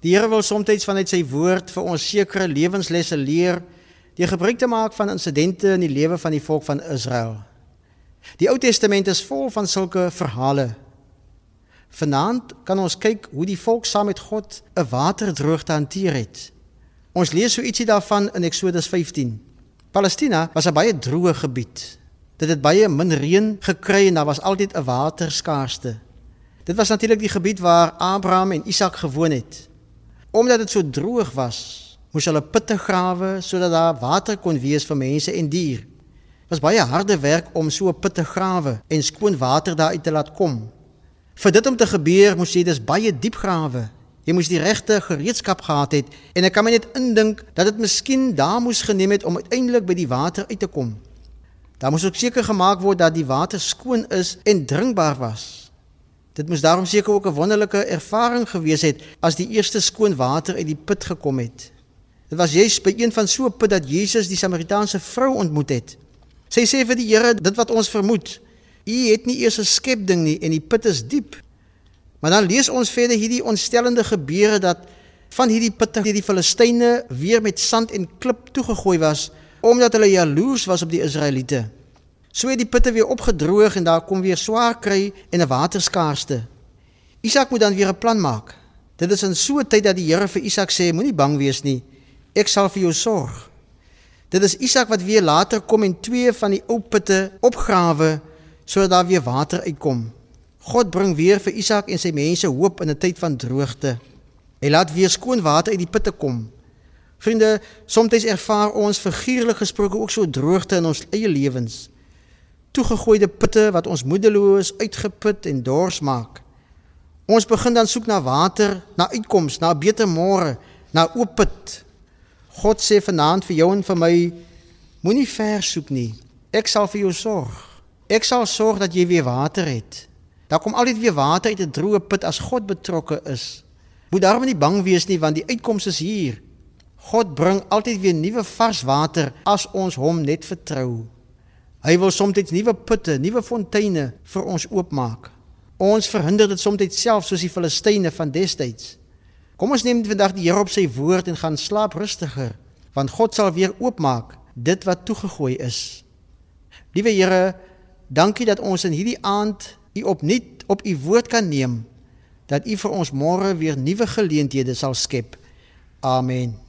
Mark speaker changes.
Speaker 1: Die Here wil soms vanuit sy woord vir ons sekere lewenslesse leer deur gebruik te maak van insidente in die lewe van die volk van Israel. Die Ou Testament is vol van sulke verhale. Vanaand kan ons kyk hoe die volk saam met God 'n waterdroogte hanteer het. Ons lees so ietsie daarvan in Eksodus 15. Palestina was 'n baie droë gebied. Dit het baie min reën gekry en daar was altyd 'n waterskaarste. Dit was natuurlik die gebied waar Abraham en Isak gewoon het. Omdat dit so droog was, moes hulle putte grawe sodat daar water kon wees vir mense en dier. Dit was baie harde werk om so 'n put te grawe en skoon water daaruit te laat kom. Vir dit om te gebeur, moes jy dus baie diep grawe. Jy moes die regte gereedskap gehad het en ek kan my net indink dat dit miskien daar moes geneem het om uiteindelik by die water uit te kom. Daar moes ook seker gemaak word dat die water skoon is en drinkbaar was. Dit moes daarom seker ook 'n wonderlike ervaring gewees het as die eerste skoon water uit die put gekom het. Dit was juist by een van so 'n put dat Jesus die Samaritaanse vrou ontmoet het. Sy sê vir die Here dit wat ons vermoed. U het nie eers 'n skepding nie en die put is diep. Maar dan lees ons verder hierdie ontstellende gebeure dat van hierdie putte hierdie Filistyne weer met sand en klip toegegooi was omdat hulle jaloers was op die Israeliete. So het die putte weer opgedroog en daar kom weer swaar kry en 'n waterskaarste. Isak moet dan weer 'n plan maak. Dit is in so 'n tyd dat die Here vir Isak sê: Moenie bang wees nie. Ek sal vir jou sorg. Dit is Isak wat weer later kom en twee van die ou putte opgrawe sodat daar weer water uitkom. God bring weer vir Isak en sy mense hoop in 'n tyd van droogte. Hy laat weer skoon water uit die putte kom. Vriende, soms ervaar ons figuurlik gesproke ook so droogte in ons eie lewens toegegooide putte wat ons moedeloos, uitgeput en dors maak. Ons begin dan soek na water, na uitkoms, na 'n beter môre, na oop put. God sê vanaand vir jou en vir my, moenie ver soek nie. Ek sal vir jou sorg. Ek sal sorg dat jy weer water het. Daar kom altyd weer water uit 'n droë put as God betrokke is. Moet daarom nie bang wees nie want die uitkoms is hier. God bring altyd weer nuwe vars water as ons hom net vertrou. Hy wil soms nuwe putte, nuwe fonteine vir ons oopmaak. Ons verhinder dit soms self soos die Filistyne van destyds. Kom ons neem vandag die Here op sy woord en gaan slaap rustiger, want God sal weer oopmaak dit wat toegegooi is. Liewe Here, dankie dat ons in hierdie aand U opnuut op U woord kan neem, dat U vir ons môre weer nuwe geleenthede sal skep. Amen.